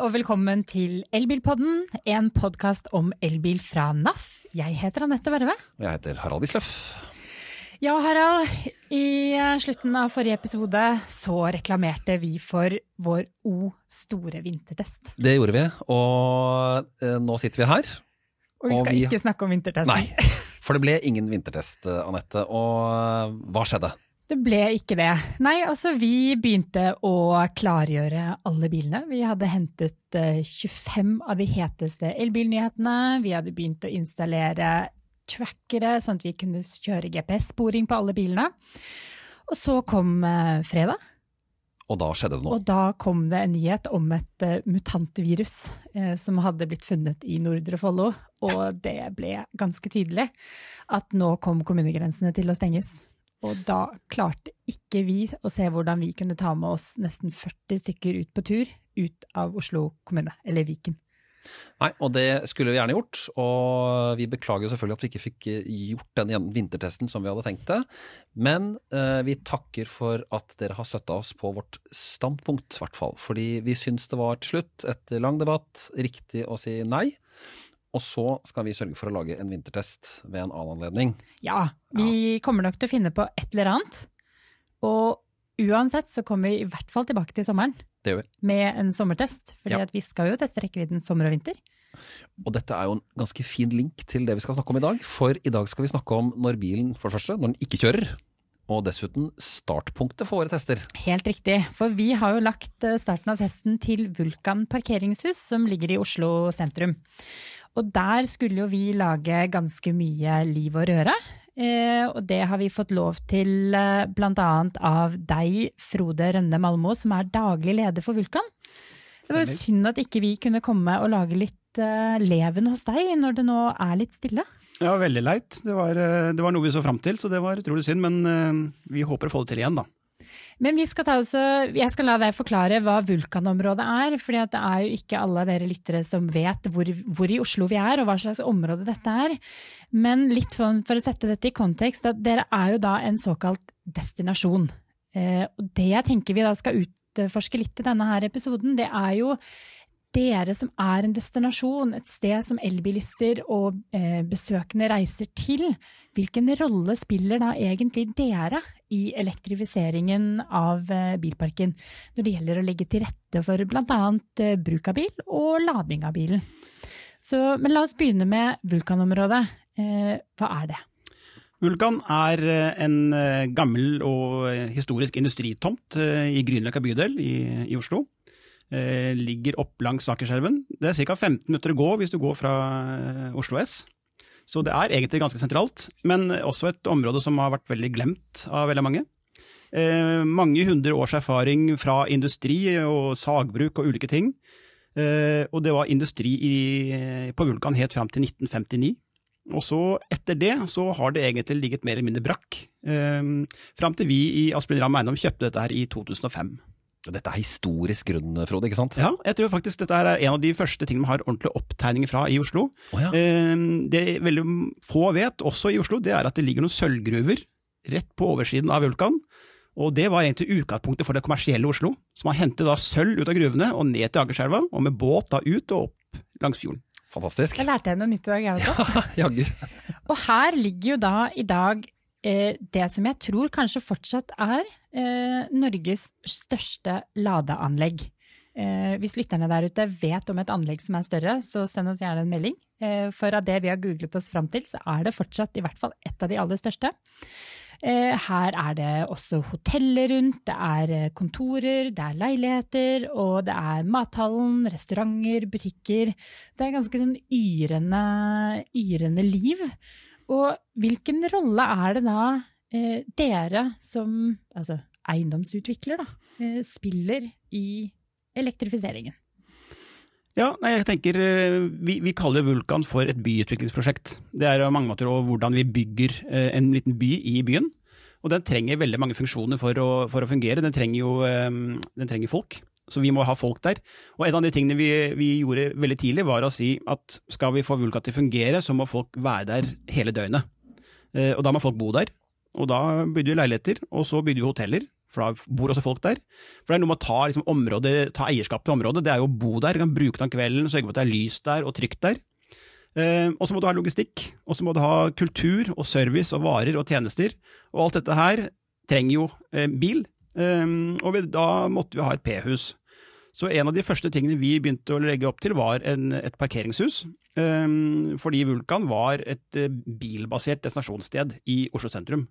og velkommen til Elbilpodden, en podkast om elbil fra NAF. Jeg heter Anette Verve. Og jeg heter Harald Wisløff. Ja, Harald. I slutten av forrige episode så reklamerte vi for vår O store vintertest. Det gjorde vi, og eh, nå sitter vi her. Og vi skal Og vi- ikke snakke om vintertesten. Nei, for det ble ingen vintertest, Anette. Og eh, hva skjedde? Det ble ikke det. Nei, altså vi begynte å klargjøre alle bilene. Vi hadde hentet eh, 25 av de heteste elbilnyhetene. Vi hadde begynt å installere trackere, sånn at vi kunne kjøre GPS-sporing på alle bilene. Og så kom eh, fredag, Og da skjedde det noe. og da kom det en nyhet om et uh, mutantvirus uh, som hadde blitt funnet i Nordre Follo. Og det ble ganske tydelig at nå kom kommunegrensene til å stenges. Og da klarte ikke vi å se hvordan vi kunne ta med oss nesten 40 stykker ut på tur ut av Oslo kommune, eller Viken. Nei, og det skulle vi gjerne gjort. Og vi beklager jo selvfølgelig at vi ikke fikk eh, gjort den vintertesten som vi hadde tenkt det. Men eh, vi takker for at dere har støtta oss på vårt standpunkt, i hvert fall. Fordi vi syns det var til slutt, etter lang debatt, riktig å si nei. Og så skal vi sørge for å lage en vintertest ved en annen anledning. Ja, vi kommer nok til å finne på et eller annet. Og uansett så kommer vi i hvert fall tilbake til sommeren Det gjør vi. med en sommertest. fordi Ja. vi skal jo teste rekkevidden sommer og vinter. Og dette er jo en ganske fin link til det vi skal snakke om i dag. For i dag skal vi snakke om når bilen, for det første, når den ikke kjører. Og dessuten startpunktet for våre tester. Helt riktig, for vi har jo lagt eh, starten av testen til Vulkan parkeringshus, som ligger i Oslo sentrum. Og der skulle jo vi lage ganske mye liv og røre. Eh, og det har vi fått lov til eh, annet av deg, Frode Rønne Malmo, som er daglig leder for Vulkan. Det var jo synd at ikke vi kunne komme og lage litt eh, leven hos deg når det nå er litt stille. Ja, veldig leit. Det var, det var noe vi så fram til, så det var utrolig synd. Men vi håper å få det til igjen, da. Men skal også, jeg skal la deg forklare hva vulkanområdet er. for det er jo ikke alle dere lyttere som vet hvor, hvor i Oslo vi er og hva slags område dette er. Men litt for, for å sette dette i kontekst, at dere er jo da en såkalt destinasjon. Eh, og det jeg tenker vi da skal utforske litt i denne her episoden, det er jo dere som er en destinasjon, et sted som elbilister og eh, besøkende reiser til, hvilken rolle spiller da egentlig dere i elektrifiseringen av eh, bilparken når det gjelder å legge til rette for bl.a. Eh, bruk av bil og lading av bilen? Så, men la oss begynne med vulkanområdet. Eh, hva er det? Vulkan er eh, en eh, gammel og eh, historisk industritomt i Grünerløkka bydel i, i Oslo. Eh, ligger opp langs Akerselven. Det er ca. 15 minutter å gå hvis du går fra eh, Oslo S. Så det er egentlig ganske sentralt, men også et område som har vært veldig glemt av veldig mange. Eh, mange hundre års erfaring fra industri og sagbruk og ulike ting. Eh, og det var industri i, på Vulkan helt fram til 1959. Og så etter det så har det egentlig ligget mer eller mindre brakk, eh, fram til vi i Asplin Ramm Eiendom kjøpte dette her i 2005. Dette er historisk grunn, Frode, ikke sant? Ja, jeg tror faktisk dette er en av de første tingene vi har ordentlige opptegninger fra i Oslo. Oh, ja. Eh, Det veldig få vet, også i Oslo, det er at det ligger noen sølvgruver rett på oversiden av Vulkan. Og det var egentlig utgangspunktet for det kommersielle Oslo, som har hentet da sølv ut av gruvene og ned til Akerselva, og med båt da ut og opp langs fjorden. Fantastisk. Jeg lærte noe nytt i dag, jeg også. Jaggu. Og her ligger jo da i dag eh, det som jeg tror kanskje fortsatt er Norges største ladeanlegg. Eh, hvis lytterne der ute vet om et anlegg som er større, så send oss gjerne en melding. Eh, for av det vi har googlet oss fram til, så er det fortsatt i hvert fall et av de aller største. Eh, her er det også hoteller rundt, det er eh, kontorer, det er leiligheter, og det er mathallen, restauranter, butikker. Det er ganske sånn yrende, yrende liv. Og hvilken rolle er det da eh, dere som altså eiendomsutvikler da, eh, spiller i elektrifiseringen? Ja, nei, jeg tenker eh, vi, vi kaller Vulkan for et byutviklingsprosjekt. Det er mange måter hvordan vi bygger eh, en liten by i byen. Og den trenger veldig mange funksjoner for å, for å fungere. Den trenger jo eh, den trenger folk. Så vi må ha folk der. Og en av de tingene vi, vi gjorde veldig tidlig, var å si at skal vi få Vulkan til å fungere, så må folk være der hele døgnet. Og da må folk bo der. Og da bygde vi leiligheter, og så bygde vi hoteller. for da bor også folk der. For det er noe med å ta, liksom, området, ta eierskap til området, det er jo å bo der, du kan bruke det om kvelden, sørge for at det er lys der og trygt der. Eh, og så må du ha logistikk, og så må du ha kultur og service og varer og tjenester. Og alt dette her trenger jo eh, bil, eh, og vi, da måtte vi ha et P-hus. Så en av de første tingene vi begynte å legge opp til, var en, et parkeringshus. Um, fordi Vulkan var et uh, bilbasert destinasjonssted i Oslo sentrum.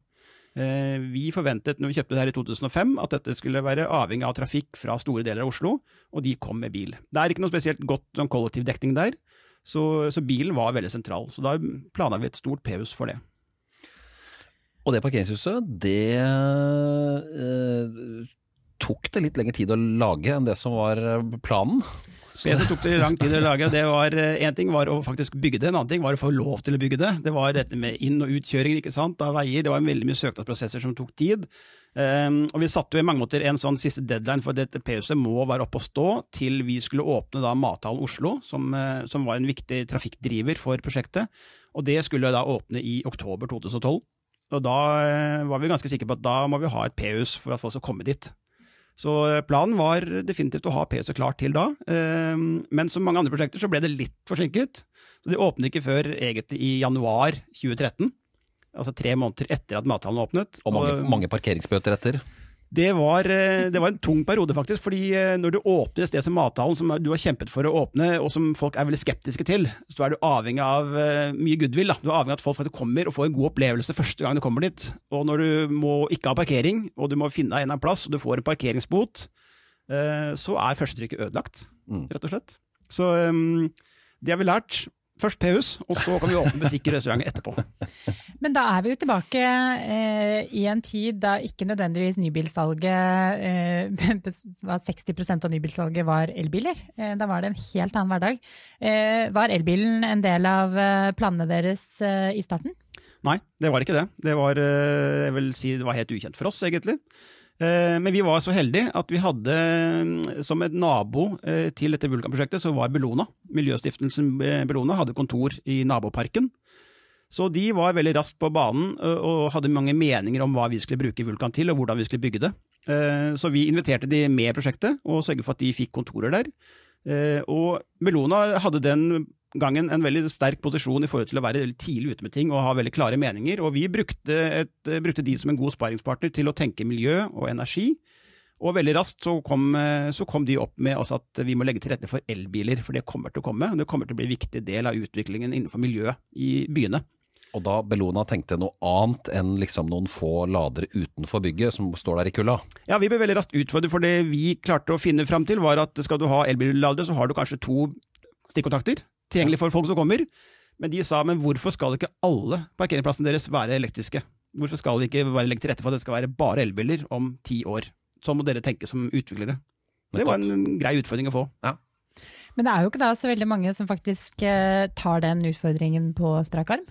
Uh, vi forventet når vi kjøpte det her i 2005 at dette skulle være avhengig av trafikk fra store deler av Oslo, og de kom med bil. Det er ikke noe spesielt godt sånn kollektivdekning der, så, så, bilen var veldig sentral. Så da planla vi et stort P-hus for det. Og det parkeringshuset, det eh, tok det litt lengre tid å lage enn det som var planen. Det som tok det lang tid å lage, det var én ting var å faktisk bygge det, en annen ting var å få lov til å bygge det. Det var dette med inn- og utkjøringer ikke sant, av veier, det var veldig mye søknadsprosesser som tok tid. Um, og vi satte jo i mange måter en sånn siste deadline for dette PUC-et må være oppe og stå til vi skulle åpne da Mathallen Oslo, som, uh, som, var en viktig trafikkdriver for prosjektet. Og det skulle da åpne i oktober 2012. Og da var vi ganske sikre på at da må vi ha et P-hus for at folk skal komme dit. Så eh, planen var definitivt å ha PC klart til da, ehm, men som mange andre prosjekter så ble det litt forsinket. Så de åpnet ikke før egentlig i januar 2013, altså tre måneder etter at mathallen åpnet. Og mange, mange parkeringsbøter etter? Det var, eh, det var, en tung periode, faktisk. fordi eh, når du åpner et sted som Mathallen, som du har kjempet for å åpne, og som folk er veldig skeptiske til, så er du avhengig av eh, mye goodwill. Da. Du er avhengig av at folk faktisk kommer og får en god opplevelse første gang du kommer dit. Og når du må ikke ha parkering, og du må finne deg en eller annen plass, og du får en parkeringsbot, så er førstetrykket ødelagt, mm. rett og slett. Så det har vi lært. Først P-hus, og så kan vi åpne butikker og restauranter etterpå. Men da er vi jo tilbake eh, i en tid da ikke nødvendigvis nybilsalget eh, 60% av nybilsalget var elbiler. Eh, da var det en helt annen hverdag. Eh, var elbilen en del av eh, planene deres eh, i starten? Nei, det var ikke det. Det var, jeg vil si, det var helt ukjent for oss, egentlig. Eh, men vi var så heldige at vi hadde mm, som et nabo eh, til dette Vulkan-prosjektet, så var Bellona. Miljøstiftelsen eh, Bellona hadde kontor i naboparken. Så de var veldig raskt på banen og hadde mange meninger om hva vi skulle bruke Vulkan til, og hvordan vi skulle bygge det. Så vi inviterte de med prosjektet, og sørget for at de fikk kontorer der. Og Bellona hadde den gangen en veldig sterk posisjon i forhold til å være tidlig ute med ting og ha veldig klare meninger. Og vi brukte, et, brukte de som en god sparingspartner til å tenke miljø og energi. Og veldig raskt så kom, så kom de opp med at vi må legge til rette for elbiler, for det kommer til å komme. og Det kommer til å bli en viktig del av utviklingen innenfor miljøet i byene. Og da Bellona tenkte noe annet enn liksom noen få ladere utenfor bygget som står der i kulda? Ja, vi ble veldig raskt utfordret, for det vi klarte å finne fram til var at skal du ha elbilladere, så har du kanskje to stikkontakter tilgjengelig for folk som kommer. Men de sa men hvorfor skal ikke alle parkeringsplassene deres være elektriske? Hvorfor skal det ikke bare legge til rette for at det skal være bare elbiler om ti år? Sånn må dere tenke som utviklere. Det var en grei utfordring å få. Ja. Men det er jo ikke da så veldig mange som faktisk eh, tar den utfordringen på strak arm?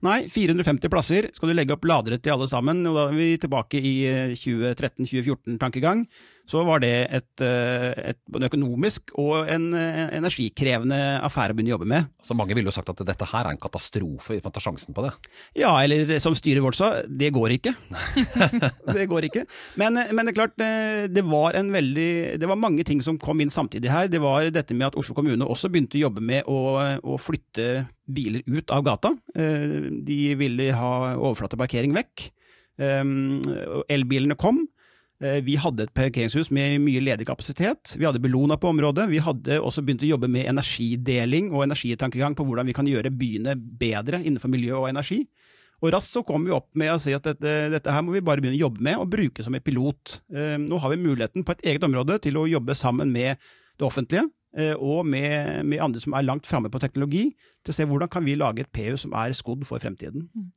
Nei, 450 plasser skal du legge opp ladere til alle sammen. og Da er vi tilbake i 2013-2014-tankegang. Eh, så var det et, eh, et, en økonomisk og en eh, energikrevende affære å begynne å jobbe med. Så Mange ville jo sagt at dette her er en katastrofe hvis man tar sjansen på det? Ja, eller som styret vårt sa, det går ikke. det går ikke. Men, men, det er klart, det var, en veldig, det var mange ting som kom inn samtidig her. Det var dette med at Oslo kommune også begynte å jobbe med å, å flytte biler ut av gata. De ville ha overflateparkering vekk. Elbilene kom. Eh, vi hadde et parkeringshus med mye ledig kapasitet. Vi hadde Bellona på området. Vi hadde også begynt å jobbe med energideling og energitankegang på hvordan vi kan gjøre byene bedre innenfor miljø og energi. Og raskt så kom vi opp med å si at dette, dette, her må vi bare begynne å jobbe med og bruke som et pilot. Eh, nå har vi muligheten på et eget område til å jobbe sammen med det offentlige Eh, og med, med, andre som er langt framme på teknologi, til å se hvordan kan vi lage et PU som er skodd for fremtiden. Mm.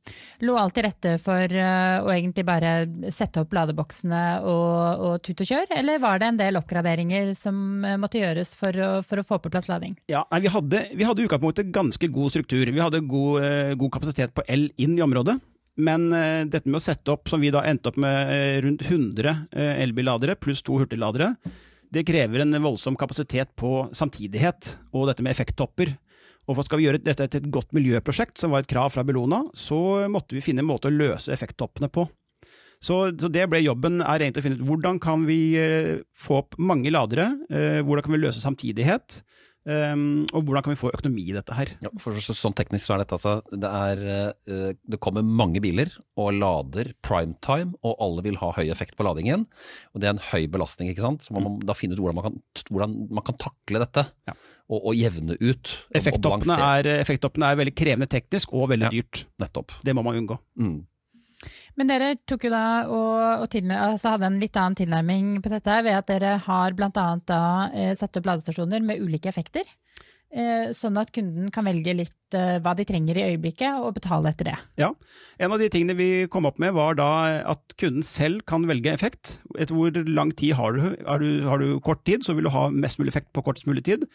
Lå alt til rette for uh, å egentlig bare sette opp ladeboksene og, og tut og kjør, eller var det en del oppgraderinger som uh, måtte gjøres for å, for å, få på plass lading? Ja, nei, Vi hadde i utgangspunktet ganske god struktur. Vi hadde god, god kapasitet på el inn i området. Men uh, dette med å sette opp, som vi da endte opp med uh, rundt 100 uh, elbilladere pluss to hurtigladere, det krever en voldsom kapasitet på samtidighet og dette med effekttopper. Og for Skal vi gjøre dette til et godt miljøprosjekt, som var et krav fra Bellona, så måtte vi finne en måte å løse effekttoppene på. Så, så det ble jobben, er egentlig å finne ut hvordan kan vi eh, få opp mange ladere, eh, hvordan kan vi løse samtidighet, Um, og hvordan kan vi få økonomi i dette her? Ja, for så, Sånn teknisk så er dette altså det, er, uh, det kommer mange biler og lader primetime, og alle vil ha høy effekt på ladingen. og Det er en høy belastning, ikke sant. Så man må da finne ut hvordan man kan, hvordan man kan takle dette. Ja. Og, og, jevne ut. Effekttoppene er, effekttoppene er veldig krevende teknisk og veldig ja, dyrt. Nettopp. Det må man unngå. Mm. Men dere tok jo da og, og til, altså hadde en litt annen tilnærming på dette ved at dere har bl.a. da eh, satt opp ladestasjoner med ulike effekter. Eh, sånn at kunden kan velge litt eh, hva de trenger i øyeblikket, og betale etter det. Ja, En av de tingene vi kom opp med var da at kunden selv kan velge effekt. Etter hvor lang tid har du? Har du, har du kort tid, så vil du ha mest mulig effekt på kortest mulig tid.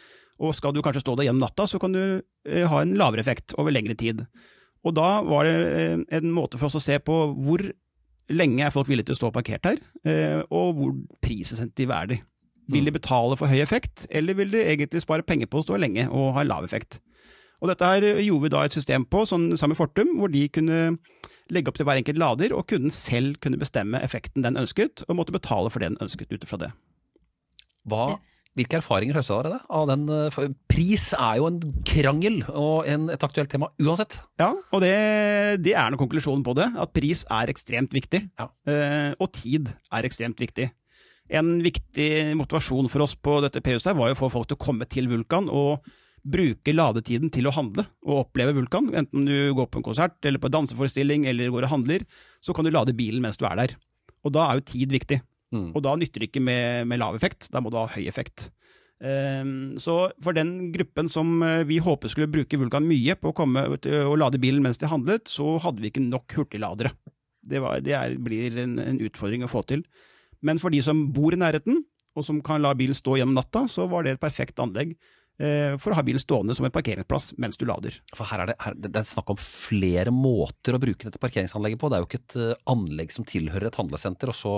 Og skal du kanskje stå der gjennom natta, så kan du eh, ha en lavere effekt over lengre tid. Og da var det eh, en måte for oss å se på hvor lenge er folk villige til å stå parkert her, eh, og hvor prissensitive er de. Vil de mm. betale for høy effekt, eller vil de egentlig spare penger på å stå lenge og ha lav effekt? Og dette her gjorde vi da et system på, sånn sammen med Fortum, hvor de kunne legge opp til hver enkelt lader, og kunden selv kunne bestemme effekten den ønsket, og måtte betale for det den ønsket ut ifra det. Hva hvilke erfaringer høsta dere av den? Eh, pris er jo en krangel og en, et aktuelt tema uansett. Ja, og det, det er noe konklusjonen på det. At pris er ekstremt viktig. Ja. Eh, og tid er ekstremt viktig. En viktig motivasjon for oss på dette PUS-et var jo å få folk til å komme til Vulkan og bruke ladetiden til å handle og oppleve Vulkan. Enten du går på en konsert eller på en danseforestilling eller går og handler, så kan du lade bilen mens du er der. Og da er jo tid viktig. Mm. Og da nytter det ikke med, med, lav effekt, da må du ha høy effekt. Um, så for den gruppen som eh, vi håpet skulle bruke Vulkan mye på å komme og lade bilen mens de handlet, så hadde vi ikke nok hurtigladere. Det, var, det er, blir en, en, utfordring å få til. Men for de som bor i nærheten, og som kan la bilen stå gjennom natta, så var det et perfekt anlegg. Eh, for å ha bilen stående som en parkeringsplass mens du lader. For her er det, her, det er snakk om flere måter å bruke dette parkeringsanlegget på. Det er jo ikke et uh, anlegg som tilhører et handlesenter. og så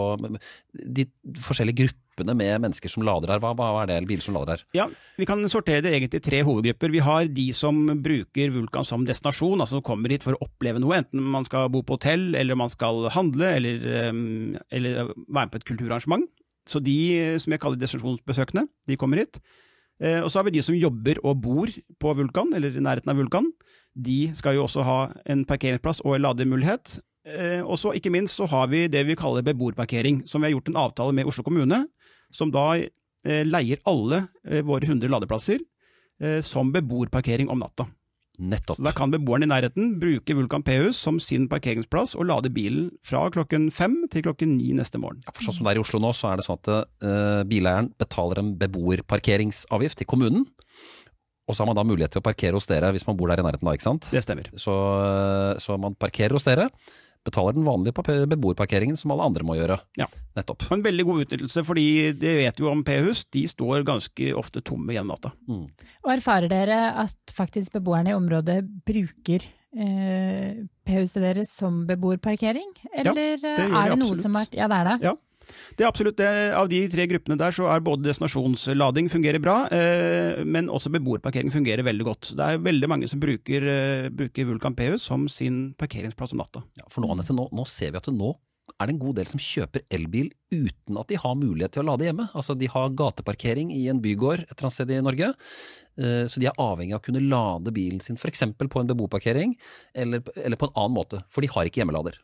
De forskjellige gruppene med mennesker som lader her, hva, hva er det biler som lader her? Ja, Vi kan sortere det egentlig i tre hovedgrupper. Vi har de som bruker Vulkan som destinasjon, altså som kommer hit for å oppleve noe. Enten man skal bo på hotell, eller man skal handle, eller, um, eller være med på et kulturarrangement. Så de som jeg kaller destinasjonsbesøkende, de kommer hit. Eh, og så har vi de som jobber og bor på Vulkan, eller i nærheten av Vulkan. De skal jo også ha en parkeringsplass og en lademulighet. Eh, og så ikke minst så har vi det vi kaller beboerparkering, som vi har gjort en avtale med Oslo kommune, som da eh, leier alle våre 100 ladeplasser som beboerparkering om natta. Nettopp. Så Da kan beboeren i nærheten bruke Vulkan P-hus som sin parkeringsplass og lade bilen fra klokken fem til klokken ni neste morgen. Ja, for sånn som det er i Oslo nå, så er det sånn at uh, bileieren betaler en beboerparkeringsavgift til kommunen. Og så har man da mulighet til å parkere hos dere hvis man bor der i nærheten da, ikke sant? Det stemmer. Så, eh, så man parkerer hos dere betaler den vanlige beboerparkeringen som alle andre må gjøre. Ja. Nettopp. En veldig god utnyttelse, fordi det vet jo om P-hus, de står ganske ofte tomme gjennom natta. Mm. Og erfarer dere at faktisk beboerne i området bruker eh, P-huset deres som beboerparkering? Eller ja, det er det noe som er Ja, det er det? Ja. Det er absolutt det. Av de tre gruppene der så er både destinasjonslading fungerer bra, eh, men også beboerparkering fungerer veldig godt. Det er veldig mange som bruker, eh, bruker Vulkan P-hus som sin parkeringsplass om natta. Ja, for nå, Annette, nå, nå ser vi at nå er det en god del som kjøper elbil uten at de har mulighet til å lade hjemme. Altså De har gateparkering i en bygård et eller annet sted i Norge. Eh, så de er avhengig av å kunne lade bilen sin f.eks. på en beboerparkering eller, eller på en annen måte, for de har ikke hjemmelader.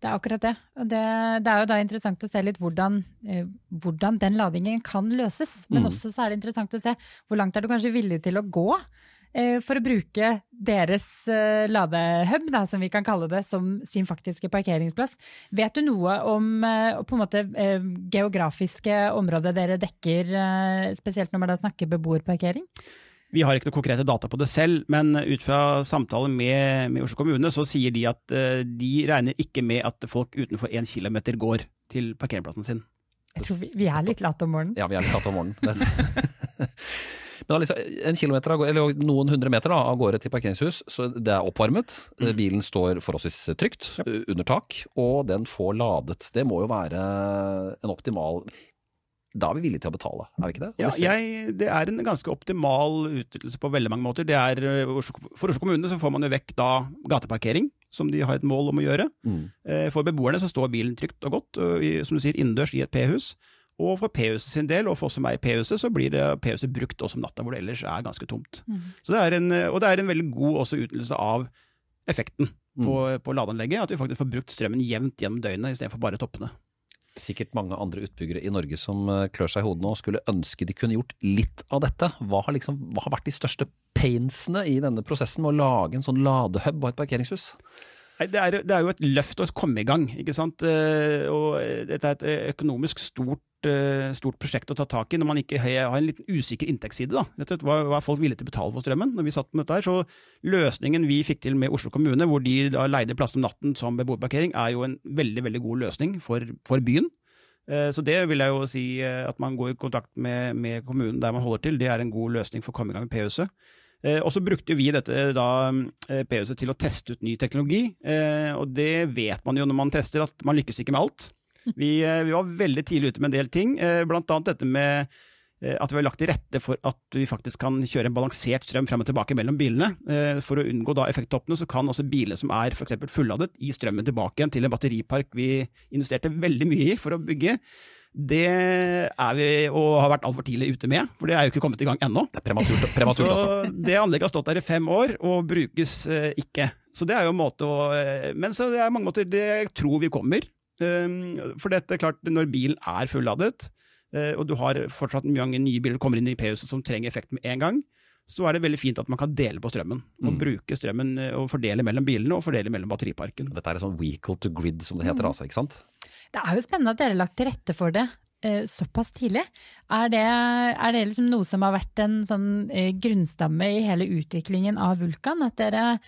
Det er akkurat det. det. det, er jo da interessant å se litt hvordan, eh, hvordan den ladingen kan løses. Men mm. også så er det interessant å se hvor langt er du kanskje villig til å gå eh, for å bruke deres eh, ladehub, da, som vi kan kalle det, som sin faktiske parkeringsplass. Vet du noe om på en måte geografiske områder dere dekker, spesielt når man da snakker beboerparkering? Vi har ikke noe konkrete data på det selv, men ut fra samtaler med, med Oslo kommune, så sier de at uh, de regner ikke med at folk utenfor én kilometer går til parkeringsplassen sin. Jeg tror vi, vi er litt late om morgenen. Ja, vi er litt late om morgenen. Men liksom, en kilometer, eller noen hundre meter da, av gårde til parkeringshus, så det er oppvarmet. Mm. Bilen står forholdsvis trygt ja. under tak, og den får ladet. Det må jo være en optimal da er vi villige til å betale, er vi ikke det? Ja, jeg, det er en ganske optimal utnyttelse på veldig mange måter. Er, for Oslo kommune så får man jo vekk da gateparkering, som de har et mål om å gjøre. Mm. Eh, For beboerne så står bilen trygt og godt, som du sier, innendørs i et P-hus. Og for P-huset sin del, og for oss som er i P-huset, så blir P-huset brukt også om natta, hvor det ellers er ganske tomt. Mm. Så det er en, og det er en veldig god også utnyttelse av effekten på, på ladeanlegget. At vi faktisk får brukt strømmen jevnt gjennom døgnet istedenfor bare toppene. Sikkert mange andre utbyggere i Norge som eh, klør seg i hodet nå og skulle ønske de kunne gjort litt av dette. Hva har, liksom, hva har vært de største painsene i denne prosessen med å lage en sånn ladehub og et parkeringshus? Det, er, det er jo et løft å komme i gang, ikke sant. Eh, Og dette er et eh, økonomisk stort, eh, stort prosjekt å ta tak i når man ikke har en liten usikker inntektsside. da. Hva, hva er folk villige til å betale for strømmen? Når vi satt med dette her, så Løsningen vi fikk til med Oslo kommune, hvor de da leide plass om natten som beboerparkering, er jo en veldig veldig god løsning for, for byen. Eh, Så det vil jeg jo si eh, at man går i kontakt med, med kommunen der man holder til, det er en god løsning for å komme i gang med P-huset. Eh, Og så brukte vi dette da PUC til å teste ut ny teknologi, eh, og det vet man jo når man tester at man lykkes ikke med alt. Vi, eh, vi var veldig tidlig ute med en del ting, eh, blant annet dette med eh, at vi har lagt til rette for at vi faktisk kan kjøre en balansert strøm frem og tilbake mellom bilene. Eh, For å unngå da effekttoppene, så kan også biler som er f.eks. fulladet, gi strømmen tilbake igjen til en batteripark vi investerte veldig mye i for å bygge. Det er vi, og har vært altfor tidlig ute med, for det er jo ikke kommet i gang ennå. Det er prematurt, prematurt. Så det anlegget har stått der i fem år og brukes eh, ikke. Så det er jo en måte å eh, Men så det er mange måter det jeg tror vi kommer. Um, for dette er klart, når bilen er fulladet, eh, og du har fortsatt mange nye biler kommer inn i P-huset som trenger effekt med en gang, så er det veldig fint at man kan dele på strømmen. Og Mm. bruke strømmen og fordele mellom bilene og fordele mellom batteriparken. Dette er sånn vehicle to grid, som det heter, altså, ikke sant? Det er jo spennende at dere har lagt til rette for det eh, såpass tidlig. Er det, er det liksom noe som har vært en sånn eh, grunnstamme i hele utviklingen av Vulkan? At dere,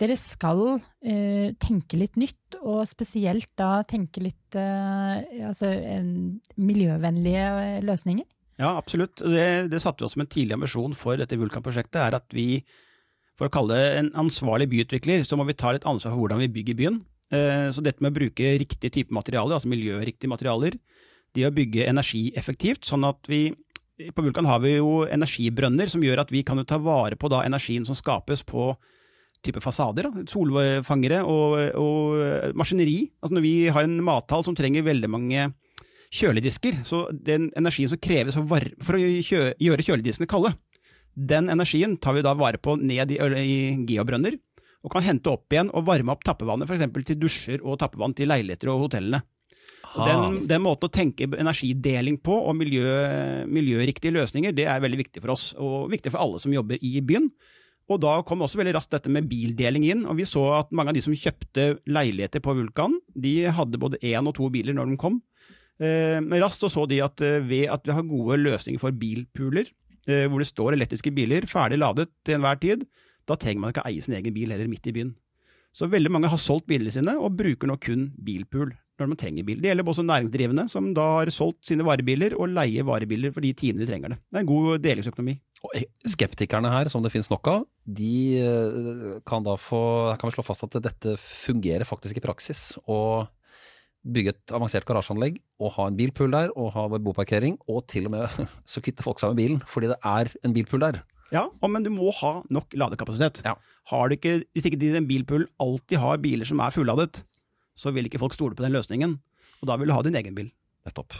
dere skal eh, tenke litt nytt, og spesielt da tenke litt eh, altså, en, miljøvennlige løsninger? Ja, absolutt. Det, det satte vi oss som en tidlig ambisjon for dette Vulkan-prosjektet, er at vi, for å kalle det en ansvarlig byutvikler, så må vi ta litt ansvar for hvordan vi bygger byen. Eh, Så dette med å bruke riktig type materialer, altså miljøriktige materialer, det å bygge energieffektivt, sånn at vi på Vulkan har vi jo energibrønner som gjør at vi kan jo ta vare på da energien som skapes på type fasader, da, solfangere og, og maskineri. Altså når vi har en mathall som trenger veldig mange kjøledisker, så den energien som kreves for, for å gjøre kjølediskene kalde, den energien tar vi da vare på ned i, i geobrønner, og kan hente opp igjen og varme opp tappevannet f.eks. til dusjer og tappevann til leiligheter og hotellene. Og den, den måten å tenke energideling på, og miljø, miljøriktige løsninger, det er veldig viktig for oss, og viktig for alle som jobber i byen. Og da kom også veldig raskt dette med bildeling inn, og vi så at mange av de som kjøpte leiligheter på Vulkan, de hadde både én og to biler når de kom. Eh, Men raskt så så de at eh, ved at vi har gode løsninger for bilpooler, eh, hvor det står elektriske biler ferdig ladet til enhver tid, da trenger man ikke eie sin egen bil heller midt i byen. Så veldig mange har solgt bilene sine og bruker nå kun bilpool når man trenger bil. Det gjelder også næringsdrivende som da har solgt sine varebiler og leier varebiler for de timene de trenger det. Det er en god delingsøkonomi. Og skeptikerne her, som det finnes nok av, de eh, kan da få kan vi slå fast at dette fungerer faktisk i praksis. Å bygge et avansert garasjeanlegg og ha en bilpool der, og ha boparkering, og til og med så kvitter folk seg med bilen fordi det er en bilpool der. Ja, og, men du må ha nok ladekapasitet. Ja. Har du ikke, hvis ikke din bilpool alltid har biler som er fulladet, så vil ikke folk stole på den løsningen. Og da vil du ha din egen bil. Nettopp.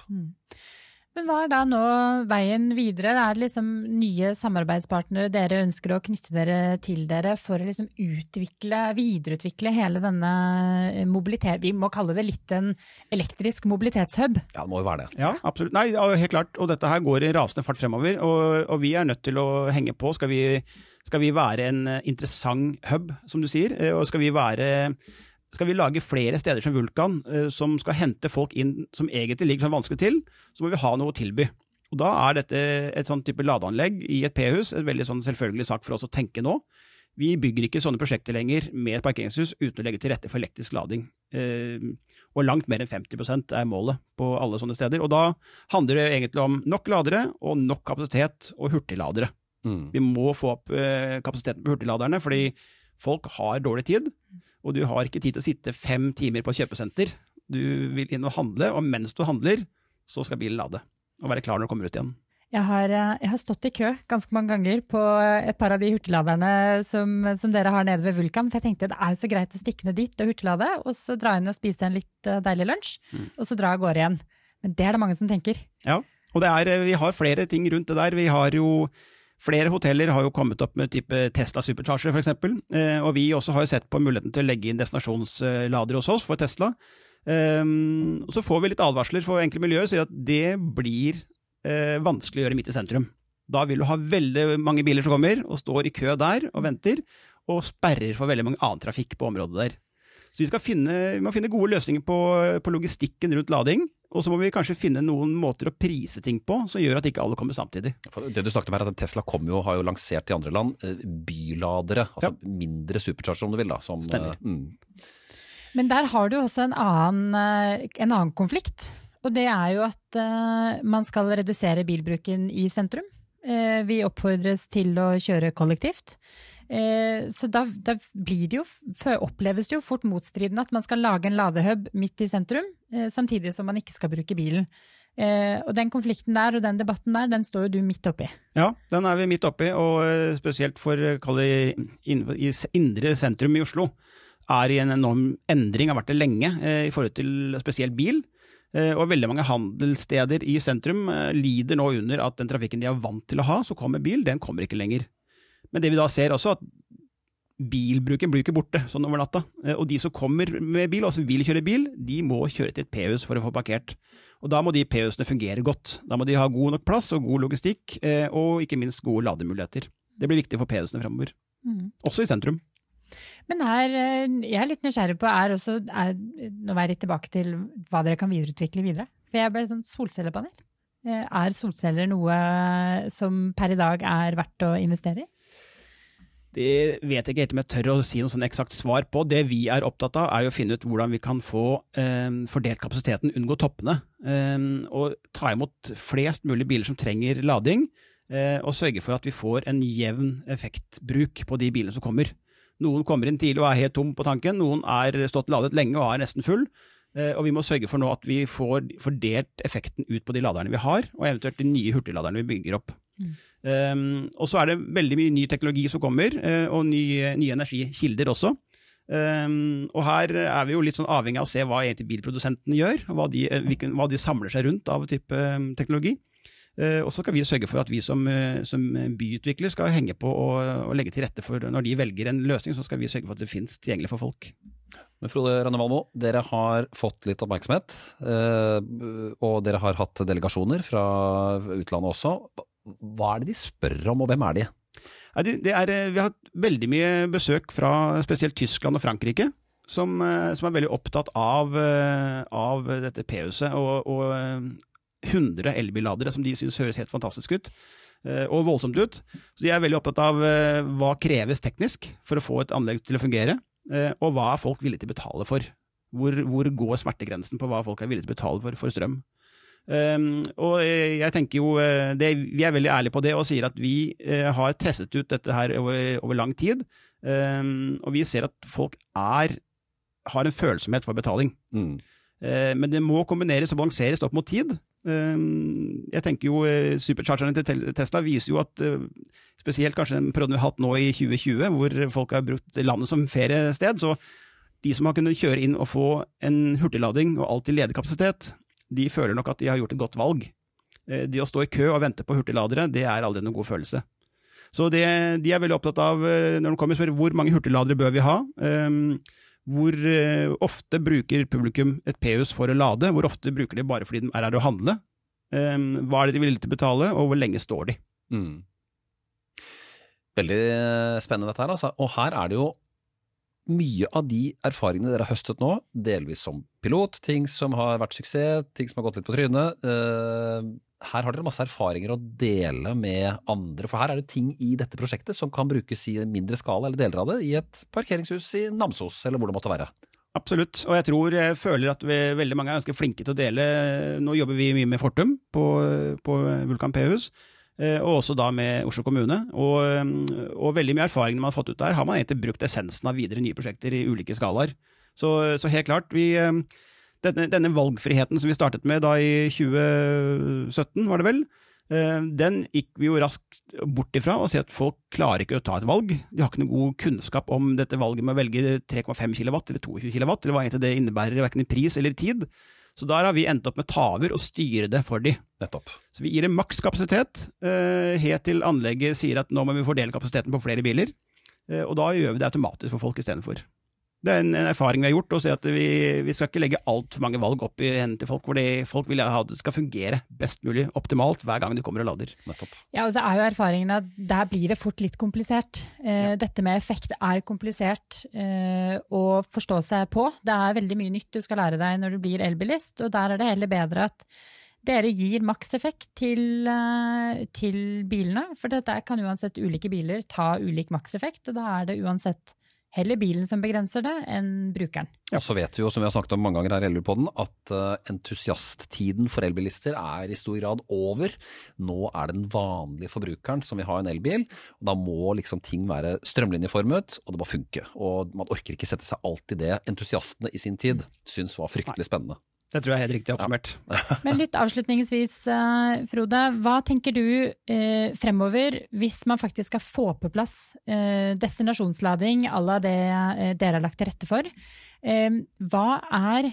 Men hva er da nå veien videre? Er det liksom nye samarbeidspartnere dere ønsker å knytte dere til dere for å liksom utvikle, videreutvikle hele denne mobilitet... Vi må kalle det litt en elektrisk mobilitetshub. Ja, det må jo være det. Ja, absolutt. Nei, helt klart. Og dette her går i rasende fart fremover. Og, og vi er nødt til å henge på. Skal vi, skal vi være en eh, interessant hub, som du sier? Eh, Og skal vi være skal vi lage flere steder som Vulkan, eh, som skal hente folk inn som egentlig ligger sånn vanskelig til, så må vi ha noe å tilby. Og Da er dette et sånn type ladeanlegg i et P-hus et veldig sånn selvfølgelig sak for oss å tenke nå. Vi bygger ikke sånne prosjekter lenger med et parkeringshus uten å legge til rette for elektrisk lading. Eh, og langt mer enn 50% er målet på alle sånne steder. Og da handler det egentlig om nok ladere og nok kapasitet og hurtigladere. Mm. Vi må få opp eh, kapasiteten på hurtigladerne, fordi folk har dårlig tid. Og du har ikke tid til å sitte fem timer på kjøpesenter. Du vil inn og handle, og mens du handler, så skal bilen lade. Og være klar når du kommer ut igjen. Jeg har, eh, jeg har, stått i kø ganske mange ganger på et par av de hurtigladerne som, som, dere har nede ved Vulkan. For jeg tenkte det er jo så greit å stikke ned dit og hurtiglade, og så dra inn og spise en litt eh, deilig lunsj. Mm. Og så dra av gårde igjen. Men det er det mange som tenker. Ja, og er, eh, vi har flere ting rundt det der. Vi har jo Flere hoteller har jo kommet opp med type Tesla Supercharger f.eks. Eh, og vi også har sett på muligheten til å legge inn destinasjonslader hos oss for Tesla. Um, så får vi litt advarsler for enkle miljøer, sier at det blir eh, vanskelig å gjøre midt i sentrum. Da vil du ha veldig mange biler som kommer, og står i kø der og venter, og sperrer for veldig mange annen trafikk på området der. Så vi, finne, vi må finne gode løsninger på, på, logistikken rundt lading. Og så må vi kanskje finne noen måter å prise ting på som gjør at ikke alle kommer samtidig. Det du snakket om her, at Tesla jo, har jo lansert i andre land eh, byladere. Altså ja. mindre supercharger, om du vil. da. Som, Stemmer. Eh, mm. Men der har du også en annen, eh, en annen konflikt. Og det er jo at uh, man skal redusere bilbruken i sentrum. Uh, vi oppfordres til å kjøre kollektivt. Uh, så da, da det jo, oppleves det jo fort motstridende at man skal lage en ladehub midt i sentrum, samtidig som man ikke skal bruke bilen. og den konflikten der og den debatten der, den står jo du midt oppi. Ja, den er vi midt oppi, og spesielt for det, indre sentrum i Oslo er i en enorm endring, har vært det lenge, i forhold til spesielt bil. Eh, og veldig mange handelssteder i sentrum eh, lider nå under at den trafikken de er vant til å ha, så kommer bil, den kommer ikke lenger. Men det vi da ser også, at bilbruken blir ikke borte sånn over natta. Eh, og de som kommer med bil, og som vil kjøre bil, de må kjøre til et P-hus for å få parkert. Og da må de P-husene fungere godt. Da må de ha god nok plass og god logistikk, og ikke minst gode lademuligheter. Det blir viktig for P-husene fremover. Mm. Også i sentrum. Men her, eh, jeg er litt nysgjerrig på, er også, er, nå er jeg litt tilbake til hva dere kan videreutvikle videre. For jeg ble sånn solcellepanel. Eh, er solceller noe som per i dag er verdt å investere i? Det vet jeg ikke helt om jeg tør å si noe sånn eksakt svar på. Det vi er opptatt av, er å finne ut hvordan vi kan få eh, fordelt kapasiteten, unngå toppene. Eh, og ta imot flest mulig biler som trenger lading, eh, og sørge for at vi får en jevn effektbruk på de bilene som kommer. Noen kommer inn tidlig og er helt tom på tanken, noen er stått ladet lenge og er nesten full. Eh, og vi må sørge for nå at vi får fordelt effekten ut på de laderne vi har, og eventuelt de nye hurtigladerne vi bygger opp. Mm. Um, og så er det veldig mye ny teknologi som kommer, uh, og nye, nye energikilder også. Um, og her er vi jo litt sånn avhengig av å se hva egentlig bilprodusentene gjør, og hva de, hva de samler seg rundt av type teknologi. Eh, og så skal vi sørge for at vi som, eh, som byutvikler skal henge på og, og, legge til rette for når de velger en løsning, så skal vi sørge for at det finnes tilgjengelig for folk. Men Frode Rønne Valmo, dere har fått litt oppmerksomhet, eh, og dere har hatt delegasjoner fra utlandet også. Hva er det de spør om, og hvem er de? er, vi har hatt veldig mye besøk fra spesielt Tyskland og Frankrike. Som, som er veldig opptatt av, av dette P-huset og, og, 100 elbilladere som de syns høres helt fantastisk ut. Eh, og voldsomt ut. Så de er veldig opptatt av eh, hva kreves teknisk for å få et anlegg til å fungere, eh, og hva er folk villige til å betale for. Hvor, hvor går smertegrensen på hva folk er villige til å betale for, for strøm. Um, og jeg tenker jo, det, Vi er veldig ærlige på det og sier at vi uh, har testet ut dette her over, over lang tid. Um, og vi ser at folk er, har en følsomhet for betaling. Mm. Uh, men det må kombineres og balanseres opp mot tid. Ehm, jeg tenker jo eh, Superchargerne til Tesla viser jo at eh, spesielt kanskje den perioden vi har hatt nå i 2020, hvor folk har brukt landet som feriested, så de som har kunnet kjøre inn og få en hurtiglading og alltid ledig kapasitet, de føler nok at de har gjort et godt valg. Eh, det å stå i kø og vente på hurtigladere, det er aldri noen god følelse. Så det, de er veldig opptatt av, når de kommer og spør hvor mange hurtigladere bør vi ha, um, hvor eh, ofte bruker publikum et P-hus for å lade? Hvor ofte bruker de bare fordi de er her å handle? Ehm, hva er det de vil til å betale, og hvor lenge står de? Mm. Veldig spennende dette her, altså. Og her er det jo mye av de erfaringene dere har høstet nå, delvis som pilot, ting som har vært suksess, ting som har gått litt på trynet. Her har dere masse erfaringer å dele med andre, for her er det ting i dette prosjektet som kan brukes i mindre skala eller deler av det i et parkeringshus i Namsos, eller hvor det måtte være. Absolutt, og jeg tror jeg føler at vi, veldig mange er ganske flinke til å dele. Nå jobber vi mye med Fortum på, på Vulkan P-hus, eh, og også da med Oslo kommune. Og, og veldig mye erfaring man har fått ut der, har man egentlig brukt essensen av videre nye prosjekter i ulike skalaer. Så, så helt klart, vi denne, denne, valgfriheten som vi startet med da i 2017, var det vel, Eh, Den gikk vi jo raskt bort ifra og ser at folk klarer ikke å ta et valg. De har ikke noe god kunnskap om dette valget med å velge 3,5 kW eller 22 kW, eller hva egentlig det innebærer, verken i pris eller tid. Så der har vi endt opp med taver og styre det for de. Nettopp. Så vi gir dem maks kapasitet, eh, helt til anlegget sier at nå må vi fordele kapasiteten på flere biler. Eh, Og da gjør vi det automatisk for folk istedenfor. Det er en, en erfaring vi har gjort, å si at vi, vi skal ikke legge altfor mange valg opp i hendene til folk, hvor det, folk vil ha det skal fungere best mulig optimalt hver gang de kommer og lader. Nettopp. Ja, og så er jo erfaringen at der blir det fort litt komplisert. Eh, Dette med effekt er komplisert eh, å forstå seg på. Det er veldig mye nytt du skal lære deg når du blir elbilist, og der er det heller bedre at dere gir maks effekt til, eh, til bilene. For dette kan uansett ulike biler ta ulik makseffekt, og da er det uansett heller bilen som begrenser det, enn brukeren. Ja, så vet vi jo, som vi har snakket om mange ganger her i Elbilpodden, at eh, entusiasttiden for elbilister er i stor grad over. Nå er det den vanlige forbrukeren som vil ha en elbil, og da må liksom ting være strømlinjeformet, og det må funke. Og man orker ikke sette seg alt i det entusiastene i sin tid syns var fryktelig spennende. Det tror jeg er helt riktig oppsummert. Men litt avslutningsvis, eh, Frode. Hva tenker du eh, fremover hvis man faktisk skal få på plass eh, destinasjonslading à la det eh, dere har lagt til rette for? Eh, hva er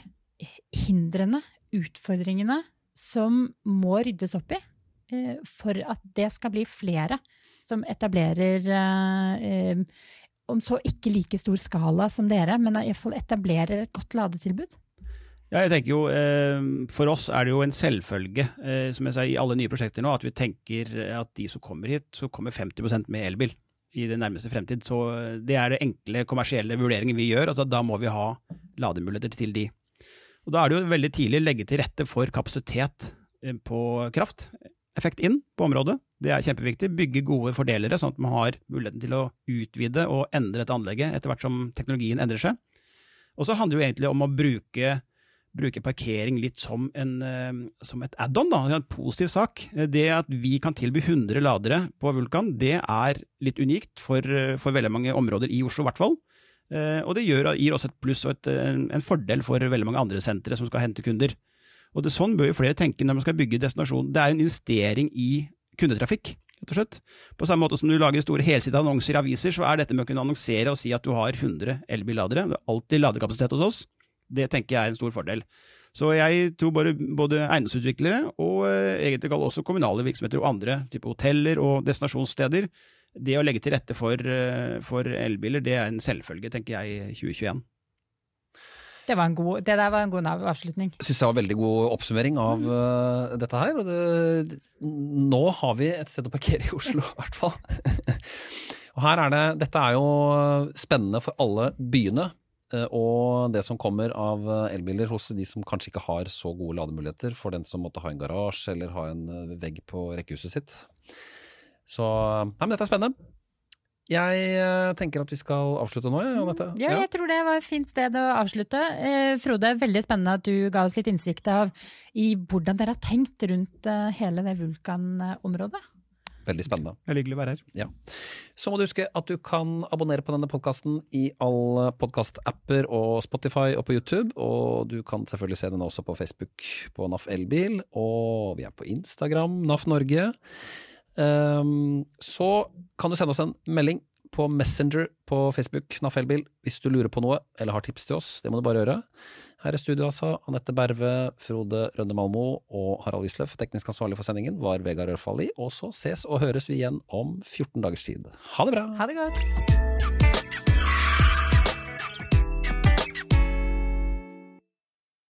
hindrene, utfordringene, som må ryddes opp i eh, for at det skal bli flere som etablerer om så ikke like stor skala som dere, men iallfall etablerer et godt ladetilbud? Ja, jeg tenker jo, eh, For oss er det jo en selvfølge eh, som jeg sa, i alle nye prosjekter nå, at vi tenker at de som kommer hit, så kommer 50% med elbil i den nærmeste fremtid. Så eh, Det er det enkle kommersielle vurderingen vi gjør. altså Da må vi ha lademuligheter til de. Og Da er det jo veldig tidlig å legge til rette for kapasitet på kraft. Effekt inn på området. Det er kjempeviktig. Bygge gode fordelere, sånn at man har muligheten til å utvide og endre dette anlegget etter hvert som teknologien endrer seg. Og så handler det jo egentlig om å bruke bruke parkering litt som, en, eh, som et add-on, en positiv sak. Det at vi kan tilby 100 ladere på Vulkan, det er litt unikt for, eh, for veldig mange områder i Oslo, i hvert fall. Eh, Og det gir også et pluss og et, en fordel for veldig mange andre sentre som skal hente kunder. Og det, Sånn bør jo flere tenke når man skal bygge destinasjon. Det er en investering i kundetrafikk. rett og slett. På samme måte som du lager store helsidede annonser i aviser, så er dette med å kunne annonsere og si at du har 100 elbilladere. Det er alltid ladekapasitet hos oss. Det tenker jeg er en stor fordel. Så jeg tror bare både eiendomsutviklere og egentlig egentlig også kommunale virksomheter og andre, type hoteller og destinasjonssteder, det å legge til rette for, eh, for elbiler, det er en selvfølge, tenker jeg, i 2021. Det, var en god, det der var en god avslutning. Jeg syns det var en veldig god oppsummering av eh, dette her. Og det, nå har vi et sted å parkere i Oslo, i hvert fall. og her er det, dette er jo spennende for alle byene. Eh, Og det som kommer av eh, elbiler hos de som kanskje ikke har så gode lademuligheter, for den som måtte ha en garasje eller ha en eh, vegg på rekkehuset sitt. Så nei, men dette er spennende. Jeg tenker at vi skal avslutte nå, jeg, Anette. Ja, jeg tror det var et fint sted å avslutte. Frode, veldig spennende at du ga oss litt innsikt av i hvordan dere har tenkt rundt hele det Vulkan-området. Veldig spennende. Det er hyggelig å være her. Så må du huske at du kan abonnere på denne podkasten i alle podkast-apper og Spotify og på YouTube. Og du kan selvfølgelig se den også på Facebook på NAF Elbil, og vi er på Instagram, NAF Norge. Um, så kan du sende oss en melding på Messenger på Facebook, NAF Elbil, hvis du lurer på noe eller har tips til oss. Det må du bare gjøre. Her i studio altså, Anette Berve, Frode Rønne Malmo og Harald Wisløff. Teknisk ansvarlig for sendingen var Vegard Ørfali. Og så ses og høres vi igjen om 14 dagers tid. Ha det bra! Ha det godt!